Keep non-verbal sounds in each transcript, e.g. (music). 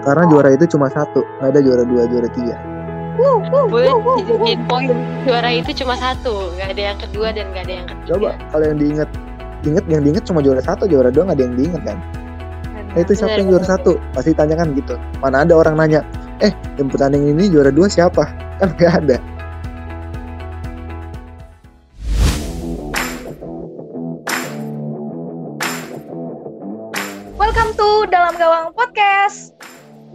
Karena juara itu cuma satu, nggak ada juara dua, juara tiga. Boleh dijadiin poin juara itu cuma satu, nggak ada yang kedua dan nggak ada yang ketiga. Coba kalau yang diinget, inget yang diinget cuma juara satu, juara dua nggak ada yang diinget kan? Nah, itu siapa yang juara satu? Pasti tanyakan gitu. Mana ada orang nanya, eh yang pertandingan ini juara dua siapa? Kan nggak ada.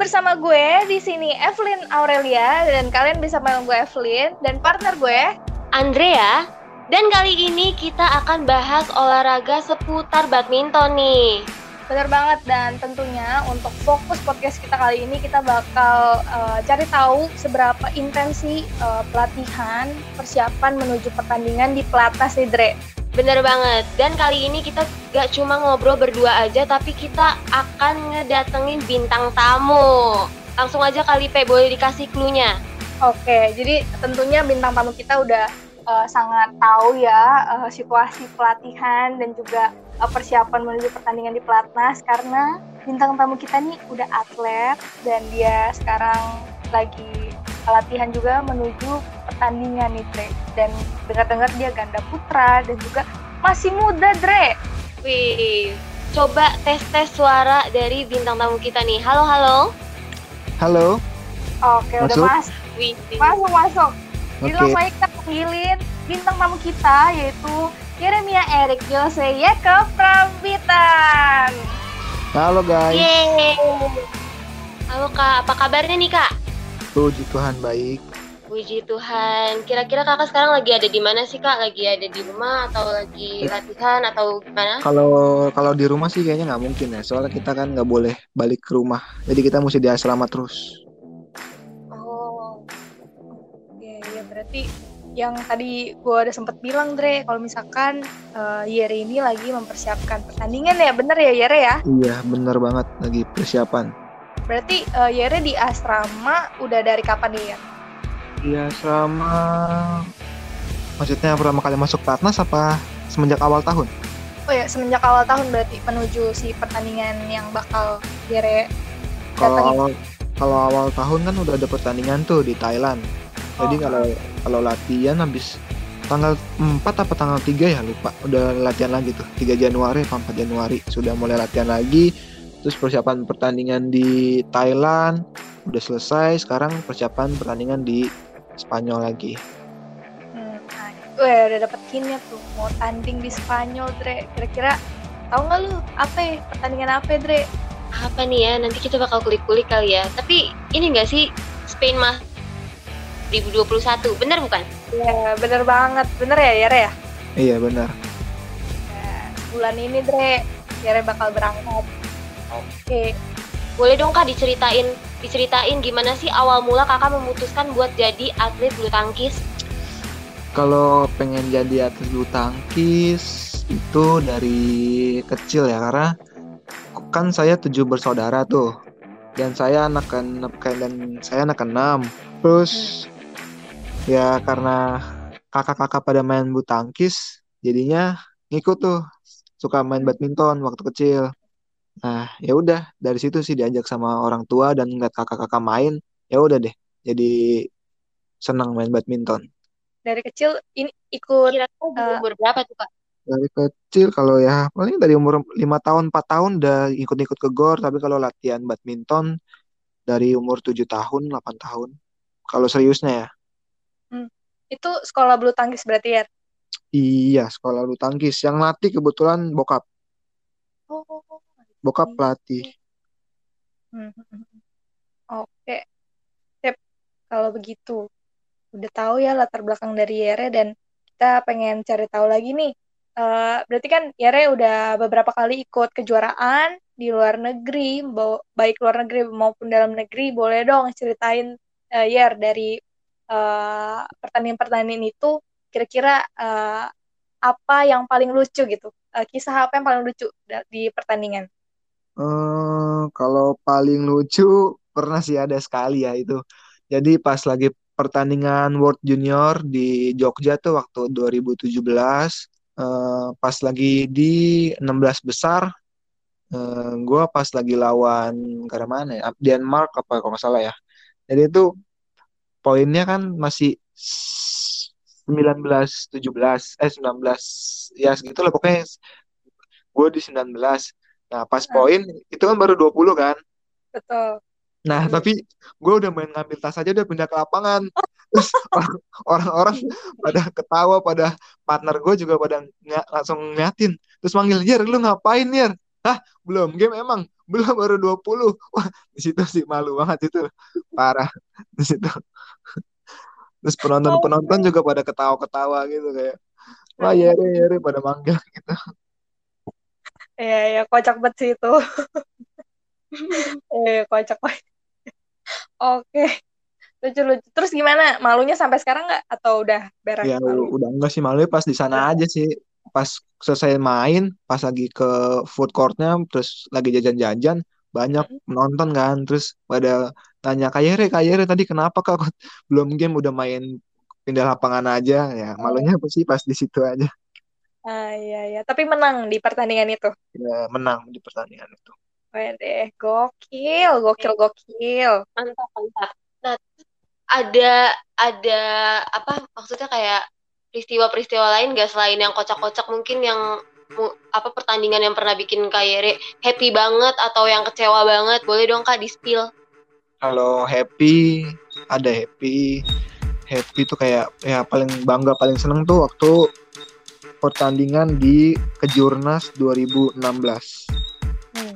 Bersama gue di sini Evelyn Aurelia dan kalian bisa panggil gue Evelyn dan partner gue Andrea. Dan kali ini kita akan bahas olahraga seputar badminton nih. Bener banget dan tentunya untuk fokus podcast kita kali ini kita bakal eh, cari tahu seberapa intensi eh, pelatihan persiapan menuju pertandingan di pelatnas nih Dre. Bener banget. Dan kali ini kita gak cuma ngobrol berdua aja, tapi kita akan ngedatengin bintang tamu. Langsung aja kali Pe, boleh dikasih clue-nya. Oke, jadi tentunya bintang tamu kita udah eh, sangat tahu ya eh, situasi pelatihan dan juga eh, persiapan menuju pertandingan di pelatnas karena bintang tamu kita nih udah atlet dan dia sekarang lagi latihan juga menuju pertandingan nih Dre dan dengar-dengar dia ganda putra dan juga masih muda Dre. Wih, coba tes-tes suara dari bintang tamu kita nih. Halo, halo. Halo, Oke, udah Masuk? mas, Wih, masuk masuk. Jadi Oke. langsung kita panggilin bintang tamu kita yaitu Yeremia Erik Jose Yeke Prambitan. halo guys. Yeay. Halo Kak, apa kabarnya nih Kak? Puji Tuhan baik. Puji Tuhan. Kira-kira kakak sekarang lagi ada di mana sih kak? Lagi ada di rumah atau lagi latihan atau gimana? Kalau kalau di rumah sih kayaknya nggak mungkin ya, soalnya kita kan nggak boleh balik ke rumah. Jadi kita mesti di asrama terus. Oh, oke ya berarti yang tadi gue udah sempet bilang Dre, kalau misalkan eh, Yere ini lagi mempersiapkan pertandingan ya, bener ya Yere ya? Iya, bener banget lagi persiapan. Berarti eh, Yere di asrama udah dari kapan nih ya? Iya, selama maksudnya pertama kali masuk platnas apa semenjak awal tahun? Oh ya, semenjak awal tahun berarti menuju si pertandingan yang bakal Yere Kalau awal kalau awal tahun kan udah ada pertandingan tuh di Thailand. Jadi Oh, kalau kalau latihan habis tanggal 4 apa tanggal 3 ya lupa. Udah latihan lagi tuh. 3 Januari apa 4 Januari sudah mulai latihan lagi. Terus persiapan pertandingan di Thailand udah selesai. Sekarang persiapan pertandingan di Spanyol lagi. Hmm, nah, Weh, udah dapet hinnya tuh mau tanding di Spanyol, Dre. Kira-kira tahu nggak lu apa ya pertandingan apa ya, Dre? Apa nih ya? Nanti kita bakal kulik-kulik kali ya. Tapi ini nggak sih Spain mah 2021, bener bukan? Ya, bener banget. Bener ya, Yere ya? Iya benar. Nah, bulan ini, Dre, Yere bakal berangkat. Oke. Boleh dong kak diceritain, diceritain gimana sih awal mula kakak memutuskan buat jadi atlet bulu tangkis? Kalau pengen jadi atlet bulu tangkis itu dari kecil ya karena kan saya tujuh bersaudara tuh dan saya anak ke dan saya anak keenam terus ya karena kakak-kakak pada main bulu tangkis jadinya ngikut tuh suka main badminton waktu kecil nah ya udah dari situ sih diajak sama orang tua dan ngeliat kakak-kakak main ya udah deh jadi senang main badminton. Dari kecil ini ikut Kira-kira Eh, umur berapa tuh kak? dari kecil kalau ya paling dari umur lima tahun 4 tahun udah ikut-ikut ke gor tapi kalau latihan badminton dari umur 7 tahun 8 tahun. Kalau seriusnya ya. Itu sekolah bulu tangkis berarti ya? iya sekolah bulu tangkis. Yang latih kebetulan bokap. Oh, bokap pelatih Hmm, hmm, hmm. Oke, Sip. Kalau begitu, udah tahu ya latar belakang dari Yere dan kita pengen cari tahu lagi nih. Eh, berarti kan Yere udah beberapa kali ikut kejuaraan di luar negeri, ba- baik luar negeri maupun dalam negeri. Boleh dong ceritain eh, Yer dari eh, pertandingan-pertandingan itu kira-kira eh, apa yang paling lucu gitu? Eh, kisah apa yang paling lucu di pertandingan? Eh kalau paling lucu pernah sih ada sekali ya itu. Jadi pas lagi pertandingan World Junior di Jogja tuh waktu 2017 eh, pas lagi di 16 besar eh, gue pas lagi lawan karena mana ya Denmark apa kalau nggak salah ya. Jadi itu poinnya kan masih 19 17 eh 19 ya segitu lah pokoknya. Gue di 19 nah pas poin itu kan baru 20 kan Betul. Nah, Hmm. tapi gue udah main ngambil tas aja udah pindah ke lapangan. (laughs) Terus orang- orang-orang pada ketawa, pada partner gue juga pada nga- langsung ngeliatin. Terus manggil, Yer, lu ngapain, Yer? Hah, belum game emang? Belum, baru 20. (laughs) Wah, di situ sih malu banget itu. Parah. Di situ. Terus penonton-penonton juga pada ketawa-ketawa gitu kayak, wah, Yere, Yere, pada manggil gitu. Iya, ya kocak banget sih itu. Eh, (laughs) kocak banget. Oke. Lucu-lucu. Terus gimana? Malunya sampai sekarang nggak? Atau udah beres Ya malu? udah enggak sih malu pas di sana aja sih. Pas selesai main, pas lagi ke food courtnya, terus lagi jajan-jajan, banyak penonton kan, terus pada tanya Kayere, Kayere tadi kenapa kak Kok belum game udah main pindah lapangan aja ya malunya apa sih pas di situ aja Ah, iya, iya. Tapi menang di pertandingan itu. ya, menang di pertandingan itu Wede, gokil, gokil, gokil. Mantap, mantap. Nah, ada ada apa maksudnya kayak peristiwa-peristiwa lain gak selain yang kocak-kocak mungkin yang apa pertandingan yang pernah bikin Kayere happy banget atau yang kecewa banget boleh dong kak di spill kalau happy ada happy happy tuh kayak ya paling bangga paling seneng tuh waktu pertandingan di Kejurnas 2016 Hmm.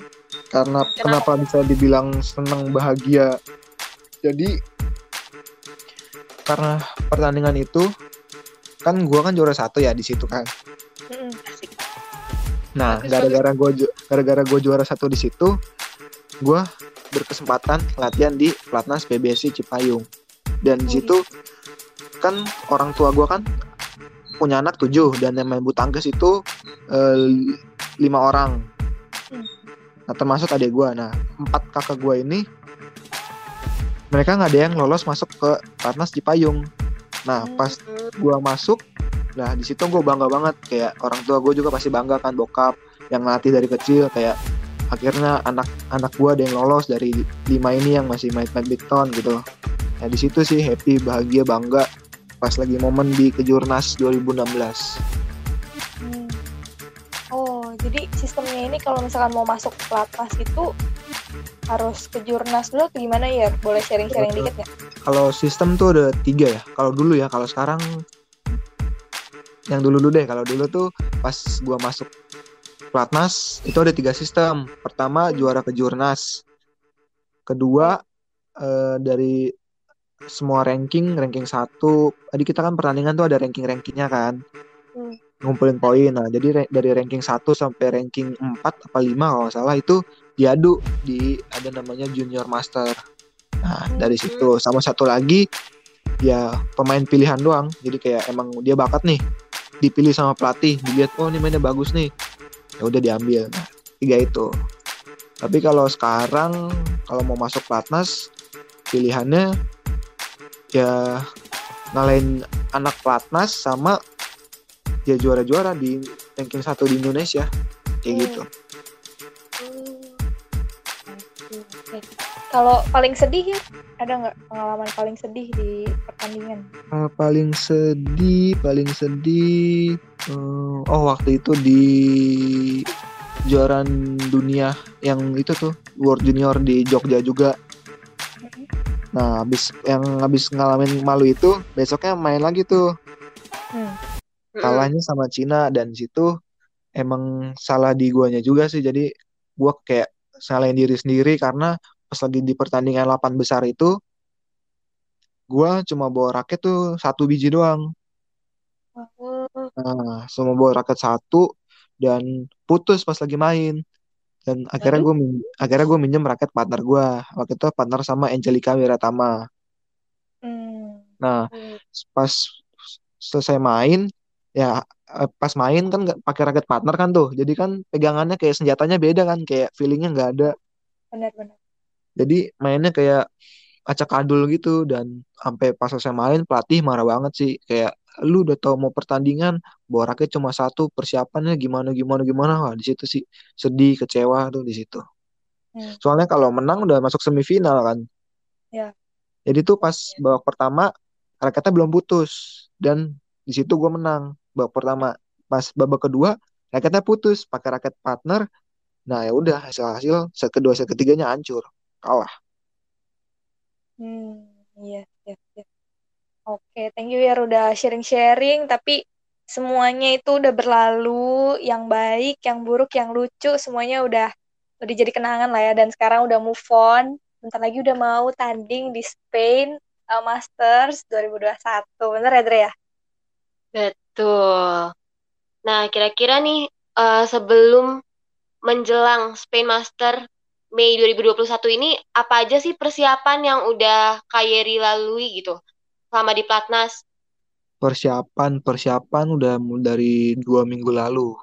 karena kenapa? bisa dibilang senang bahagia? Jadi karena pertandingan itu kan gua kan juara satu ya di situ kan? Asik. Nah gara-gara gua ju- gara-gara gua juara satu di situ gua berkesempatan latihan di pelatnas PBSI Cipayung. Dan di Oh, situ kan orang tua gua kan punya anak tujuh dan yang main bulu tangkis itu eh, lima orang. Nah termasuk adik gua. Nah empat kakak gua ini mereka nggak ada yang lolos masuk ke pelatnas Cipayung. Nah Hmm. pas gua masuk nah di situ gue bangga banget. Kayak orang tua gue juga pasti bangga kan bokap yang ngelatih dari kecil. Kayak akhirnya anak anak gue ada yang lolos dari lima ini yang masih main badminton gitu. Nah di situ sih happy bahagia bangga pas lagi momen di kejurnas 2016 Hmm. Oh, jadi sistemnya ini kalau misalkan mau masuk pelatnas itu harus ke jurnas dulu atau gimana ya? Boleh sharing-sharing dikit nggak? kalau sistem tuh ada tiga ya kalau dulu ya kalau sekarang yang dulu dulu deh kalau dulu tuh pas gua masuk pelatnas itu ada tiga sistem pertama juara kejurnas kedua eh, dari semua ranking ranking satu. Tadi kita kan pertandingan tuh ada ranking rankingnya kan. Hmm. ngumpulin poin. Nah jadi dari ranking 1 sampai ranking 4 apa 5 kalau nggak salah itu diadu di ada namanya junior master. Nah dari situ. Sama satu lagi ya pemain pilihan doang. Jadi kayak emang dia bakat nih. Dipilih sama pelatih dilihat oh ini mainnya bagus nih. Ya udah diambil. Nah tiga itu. Tapi kalau sekarang kalau mau masuk platnas pilihannya ya ngalahin anak platnas sama ya juara-juara di ranking satu di Indonesia kayak Hmm. gitu Oke. Kalau paling sedih ya, ada nggak pengalaman paling sedih di pertandingan? Ah, paling sedih paling sedih eh, oh waktu itu di juaran dunia yang itu tuh World Junior di Jogja juga nah habis yang habis ngalamin malu itu besoknya main lagi tuh. Hmm. kalahnya sama Cina dan situ emang salah di guanya juga sih. Jadi gua kayak salahin diri sendiri karena pas lagi di pertandingan 8 besar itu gua cuma bawa raket tuh satu biji doang. Oh, nah cuma bawa raket satu dan putus pas lagi main dan akhirnya gue akhirnya gue minjem raket partner gua. Waktu itu partner sama Angelica Wiratama. Hmm. nah pas selesai main ya eh, pas main kan nggak pakai raket partner kan tuh. Jadi kan pegangannya kayak senjatanya beda kan kayak feelingnya nggak ada. Benar-benar. jadi mainnya kayak acak adul gitu. Dan sampai pas selesai main pelatih marah banget sih. Kayak lu udah tahu mau pertandingan bawa raket cuma satu persiapannya gimana gimana gimana. Wah di situ sih sedih kecewa tuh di situ. Hmm. soalnya kalau menang udah masuk semifinal kan. Ya. jadi tuh pas babak pertama raketnya belum putus. Dan di situ gue menang babak pertama. Pas babak kedua raketnya putus pakai raket partner. Nah ya udah hasil hasil set kedua set ketiganya hancur kalah. Hmm, iya, iya, iya. Oke, thank you ya udah sharing-sharing, tapi semuanya itu udah berlalu, yang baik, yang buruk, yang lucu, semuanya udah udah jadi kenangan lah ya, dan sekarang udah move on, bentar lagi udah mau tanding di Spain uh, Masters 2021, bener ya Dre ya? Betul. Nah, kira-kira nih eh, sebelum menjelang Spain Master Mei 2021 ini apa aja sih persiapan yang udah Kak Yeri lalui gitu selama di Platnas? persiapan persiapan udah dari dua minggu lalu.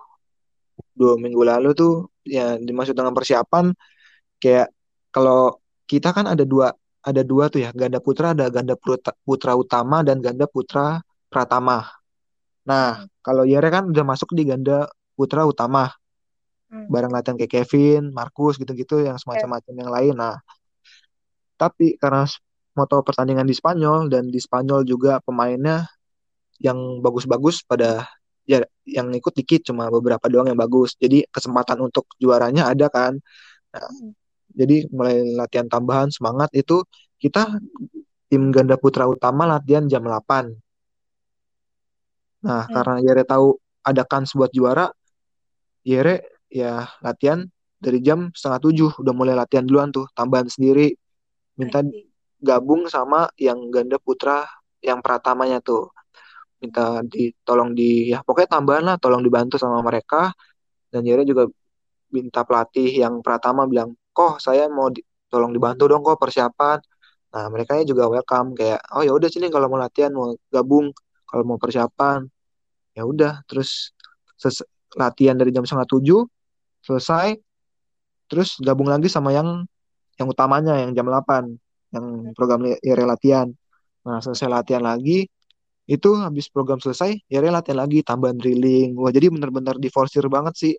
Dua minggu lalu tuh ya dimaksud dengan persiapan kayak kalau kita kan ada dua ada dua tuh ya ganda putra ada ganda putra, putra utama dan ganda putra pratama. Nah kalau Yere kan udah masuk di ganda putra utama. Hmm. bareng latihan kayak Kevin Markus gitu-gitu yang semacam-macam yang lain. Nah tapi karena tahu pertandingan di Spanyol dan di Spanyol juga pemainnya yang bagus-bagus pada ya yang ikut dikit cuma beberapa doang yang bagus. Jadi kesempatan untuk juaranya ada kan. Nah, jadi mulai latihan tambahan semangat itu kita tim ganda putra utama latihan jam 8. Nah, Hmm. karena Yere tahu ada kans buat juara, Yere ya latihan dari jam setengah tujuh udah mulai latihan duluan tuh tambahan sendiri minta. Gabung sama yang ganda putra yang pratamanya tuh. Minta ditolong di ya pokoknya tambahan lah tolong dibantu sama mereka. Dan Yere juga minta pelatih yang Pratama bilang kok saya mau di- tolong dibantu dong kok persiapan. Nah mereka juga welcome kayak oh ya udah sini kalau mau latihan mau gabung kalau mau persiapan. Ya udah terus latihan dari jam setengah tujuh selesai. Terus gabung lagi sama yang yang utamanya yang jam 8 yang program Yere latihan. Nah selesai latihan lagi itu habis program selesai ya Ria latihan lagi tambahan drilling. Wah jadi bener-bener diforsir banget sih.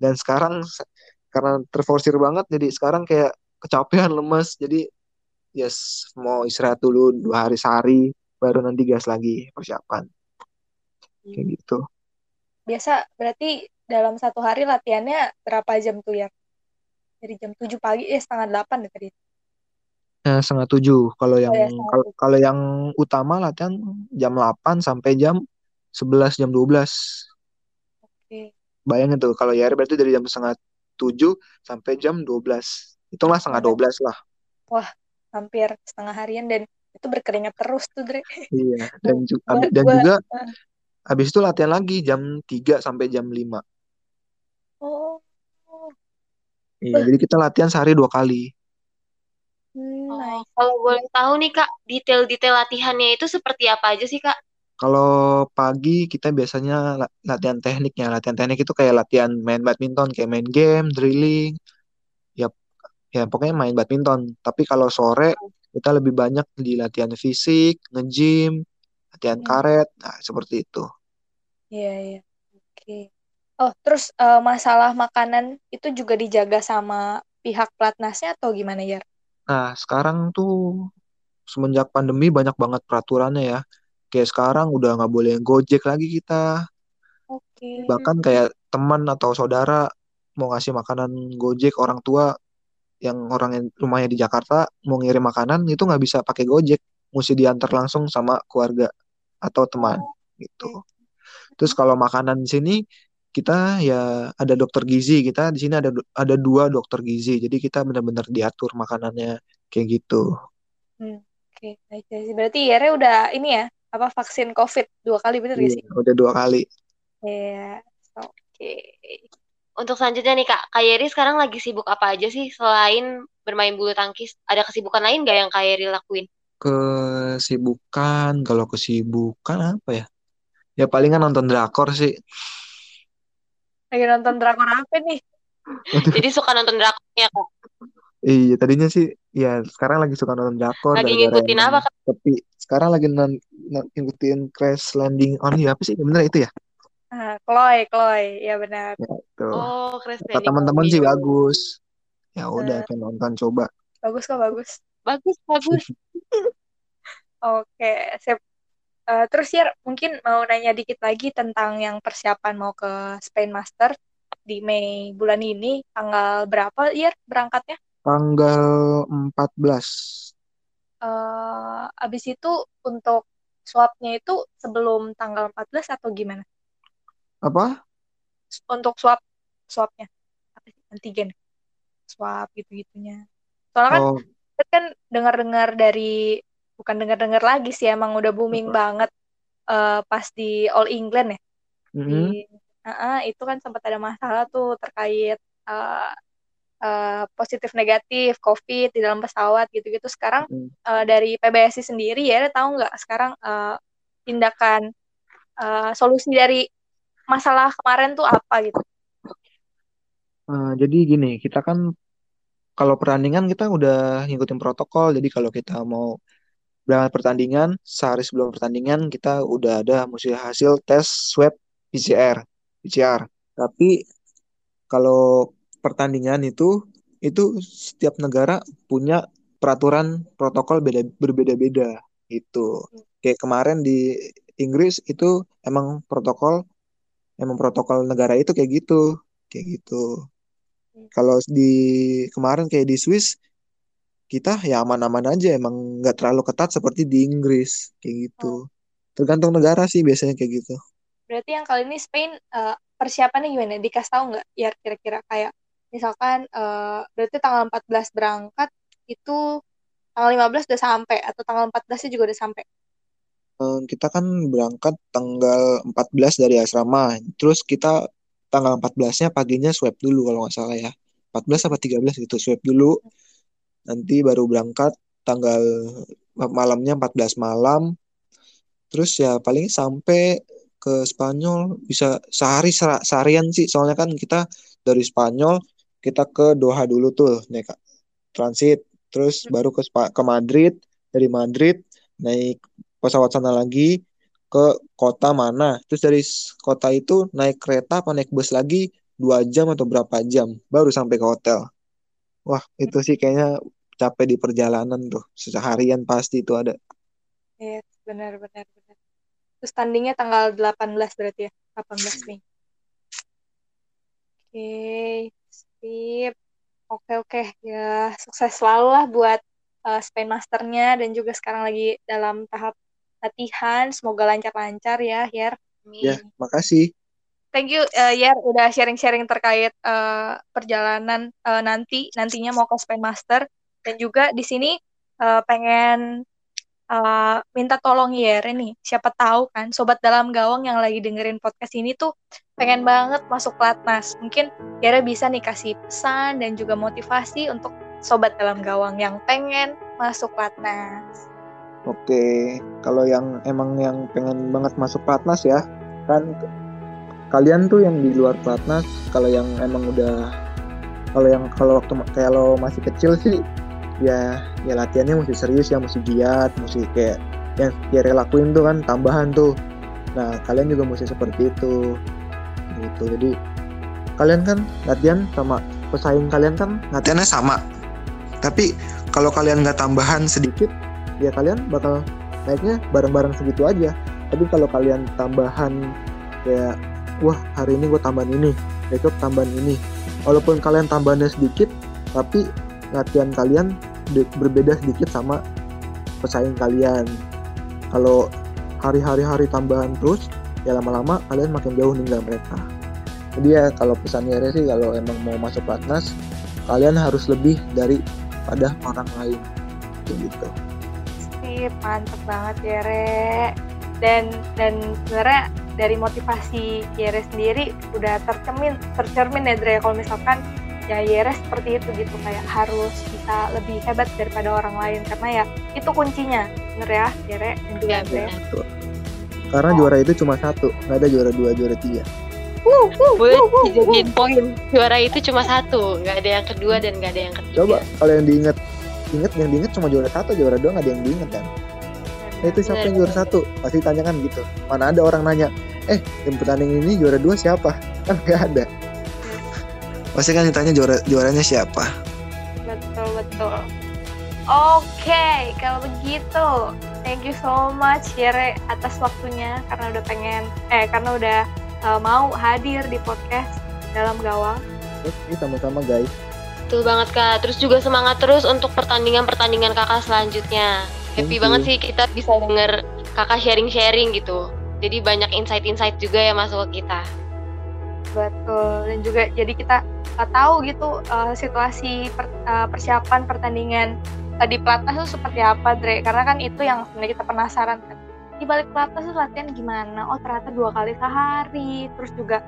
Dan sekarang se- karena terforsir banget jadi sekarang kayak kecapean lemes. Jadi yes mau istirahat dulu dua hari sehari baru nanti gas lagi persiapan. Kayak gitu. Biasa berarti dalam satu hari latihannya berapa jam tuh ya? Dari jam 7 pagi, eh setengah 8 deh tadi. Nah, setengah tujuh kalau yang ya, setengah kal- tujuh. kalau yang utama latihan jam 8 sampai jam 11 jam 12 Oke. bayangin tuh kalau ya berarti dari jam setengah tujuh sampai jam 12 itulah setengah Wah, 12 lah wah, hampir setengah harian dan itu berkeringat terus tuh, Dre. Iya, dan ju- (laughs) Gua, dan gua, juga eh, habis itu latihan lagi jam 3 sampai jam 5. oh, Iya, jadi kita latihan sehari dua kali. Hmm, Oh, nice. kalau boleh tahu nih Kak, detail-detail latihannya itu seperti apa aja sih Kak? Kalau pagi kita biasanya la- latihan tekniknya. Latihan teknik itu kayak latihan main badminton, kayak main game, drilling, ya ya pokoknya main badminton. Tapi kalau sore kita lebih banyak di latihan fisik, nge-gym, latihan Hmm, karet, nah seperti itu. iya, iya. Oke. Oh, terus eh, masalah makanan itu juga dijaga sama pihak pelatnasnya atau gimana ya? Nah, sekarang tuh semenjak pandemi banyak banget peraturannya ya. Kayak sekarang udah nggak boleh gojek lagi kita. Oke. Bahkan kayak teman atau saudara mau ngasih makanan gojek orang tua yang orang yang rumahnya di Jakarta mau ngirim makanan itu nggak bisa pakai gojek. Mesti diantar langsung sama keluarga atau teman Oh, gitu. Terus kalau makanan di sini kita ya ada dokter gizi. Kita di sini ada ada dua dokter gizi. Jadi kita benar-benar diatur makanannya kayak gitu. Hmm, oke. Nice. Berarti Yere udah ini ya, apa vaksin COVID dua kali bener gak Iya, sih? udah dua kali. Iya. Oke. Untuk selanjutnya nih Kak, Kak Yeri sekarang lagi sibuk apa aja sih selain bermain bulu tangkis? Ada kesibukan lain nggak yang Kak Yeri lakuin? Kesibukan, kalau kesibukan apa ya? Ya palingan nonton drakor sih. Lagi nonton drakor apa nih? Waduh, Jadi suka nonton drakornya Kak? iya tadinya sih Iya, sekarang lagi suka nonton drakor Lagi ngikutin apa Kak? Tapi sekarang lagi non, non- ngikutin Crash Landing on You apa sih? Bener itu ya? Ah, Chloe, Chloe, ya benar. Ya, itu. Oh, Crash Kata Landing on teman-teman sih bagus. Ya udah, pengen nonton coba. Bagus kok, bagus. Bagus, bagus. (laughs) Oke, sip. Eh, terus ya mungkin mau nanya dikit lagi tentang yang persiapan mau ke Spain Master di Mei bulan ini, tanggal berapa ya berangkatnya? Tanggal 14. eh abis itu untuk swabnya itu sebelum tanggal 14 atau gimana? Apa? Untuk swab swabnya apa sih antigen swab gitu-gitunya. Soalnya kan Oh, kita kan dengar-dengar dari bukan dengar-dengar lagi sih emang udah booming banget eh, pas di All England ya. mm-mm. Di Ah, ah, itu kan sempat ada masalah tuh terkait eh, eh, positif negatif COVID di dalam pesawat gitu-gitu. Sekarang Mm. eh, dari PBSI sendiri ya tahu nggak sekarang eh, tindakan eh, solusi dari masalah kemarin tuh apa gitu? Eh, jadi gini, kita kan kalau pertandingan kita udah ngikutin protokol. Jadi kalau kita mau berangkat pertandingan, sehari sebelum pertandingan kita udah ada mesti hasil tes swab PCR, PCR. Tapi kalau pertandingan itu itu setiap negara punya peraturan protokol beda berbeda-beda itu. Kayak kemarin di Inggris itu emang protokol emang protokol negara itu kayak gitu, kayak gitu. Kalau di kemarin kayak di Swiss kita ya aman-aman aja emang nggak terlalu ketat seperti di Inggris kayak gitu. Tergantung negara sih biasanya kayak gitu. Berarti yang kali ini Spain eh, persiapannya gimana? Dikasih tahu nggak? Ya kira-kira kayak misalkan eh, berarti tanggal 14 berangkat itu tanggal 15 udah sampai atau tanggal 14 juga udah sampai. Eh, kita kan berangkat tanggal 14 dari asrama. Terus kita tanggal 14-nya paginya swab dulu kalau nggak salah ya. 14 apa 13 gitu swab dulu. Nanti baru berangkat tanggal malamnya 14 malam. Terus ya paling sampai ke Spanyol bisa sehari seharian sih. Soalnya kan kita dari Spanyol kita ke Doha dulu tuh naik transit. Terus baru ke Spa- ke Madrid. Dari Madrid naik pesawat sana lagi ke kota mana. Terus dari kota itu naik kereta apa naik bus lagi dua jam atau berapa jam baru sampai ke hotel. Wah itu sih kayaknya capek di perjalanan tuh. Seharian pasti itu ada. Yes, benar benar benar. Terus tandingnya tanggal 18 berarti ya, 18 Mei. Oke, sip. Oke oke ya sukses selalu lah buat eh, Spain Masternya dan juga sekarang lagi dalam tahap latihan. Semoga lancar-lancar ya, Yer. Ya, makasih. Thank you eh, Yer udah sharing-sharing terkait eh, perjalanan eh, nanti. Nantinya mau Spain Master. Dan juga di sini eh, pengen eh, minta tolong Yer nih siapa tahu kan sobat dalam gawang yang lagi dengerin podcast ini tuh pengen banget masuk pelatnas mungkin Yer bisa nih kasih pesan dan juga motivasi untuk sobat dalam gawang yang pengen masuk pelatnas. Oke, kalau yang emang yang pengen banget masuk platnas ya, kan kalian tuh yang di luar platnas, kalau yang emang udah, kalau yang kalau waktu kalau masih kecil sih, ya ya latihannya mesti serius ya, mesti giat, mesti kayak yang ya lakuin tuh kan tambahan tuh. Nah kalian juga mesti seperti itu, gitu. Jadi kalian kan latihan sama pesaing kalian kan latihannya sama, tapi kalau kalian nggak tambahan sedikit ya kalian bakal naiknya bareng-bareng segitu aja tapi kalau kalian tambahan kayak wah hari ini gue tambahan ini besok tambahan ini. Walaupun kalian tambahannya sedikit tapi latihan kalian berbeda sedikit sama pesaing kalian. Kalau hari-hari hari tambahan terus ya lama-lama kalian makin jauh ninggal mereka. Jadi ya kalau pesannya sih kalau emang mau masuk platnas kalian harus lebih daripada orang lain. Gitu. Sip, mantep banget ya Re. Dan dan sebenarnya dari motivasi Yere sendiri udah tercermin tercermin ya Dre kalau misalkan ya Yere seperti itu gitu kayak harus bisa lebih hebat daripada orang lain karena ya itu kuncinya bener ya Yere dan juga Ya, Dre. Karena juara itu cuma satu, nggak ada juara dua, juara tiga. Wuh, wuh, Boleh wuh, wuh, wuh. dijadiin poin. Juara itu cuma satu, nggak ada yang kedua dan nggak ada yang ketiga. Coba kalau yang diingat inget yang diinget cuma juara satu juara dua nggak ada yang diinget kan nah, itu siapa yang juara satu pasti tanyakan gitu mana ada orang nanya eh yang pertandingan ini juara dua siapa kan nggak ada pasti kan ditanya juara juaranya siapa betul betul oke kalau begitu thank you so much Yere atas waktunya karena udah pengen eh karena udah uh, mau hadir di podcast dalam gawang Oke, sama-sama guys. Betul banget kak. Terus juga semangat terus untuk pertandingan-pertandingan kakak selanjutnya. Happy banget sih kita bisa denger kakak sharing-sharing gitu. Jadi banyak insight-insight juga ya masuk ke kita. Betul. Dan juga jadi kita uh, tahu gitu uh, situasi per, uh, persiapan pertandingan tadi pelatnas itu seperti apa, Dre. Karena kan itu yang sebenarnya kita penasaran kan. Di balik pelatnas itu latihan gimana? Oh ternyata dua kali sehari. Terus juga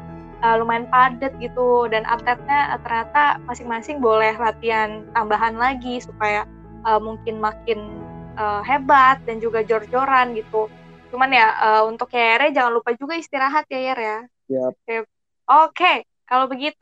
uh, lumayan padat gitu dan atletnya uh, ternyata masing-masing boleh latihan tambahan lagi supaya uh, mungkin makin uh, hebat dan juga jor-joran gitu. Cuman ya uh, untuk Yere jangan lupa juga istirahat ya Yer ya. Yep. Oke, okay. kalau begitu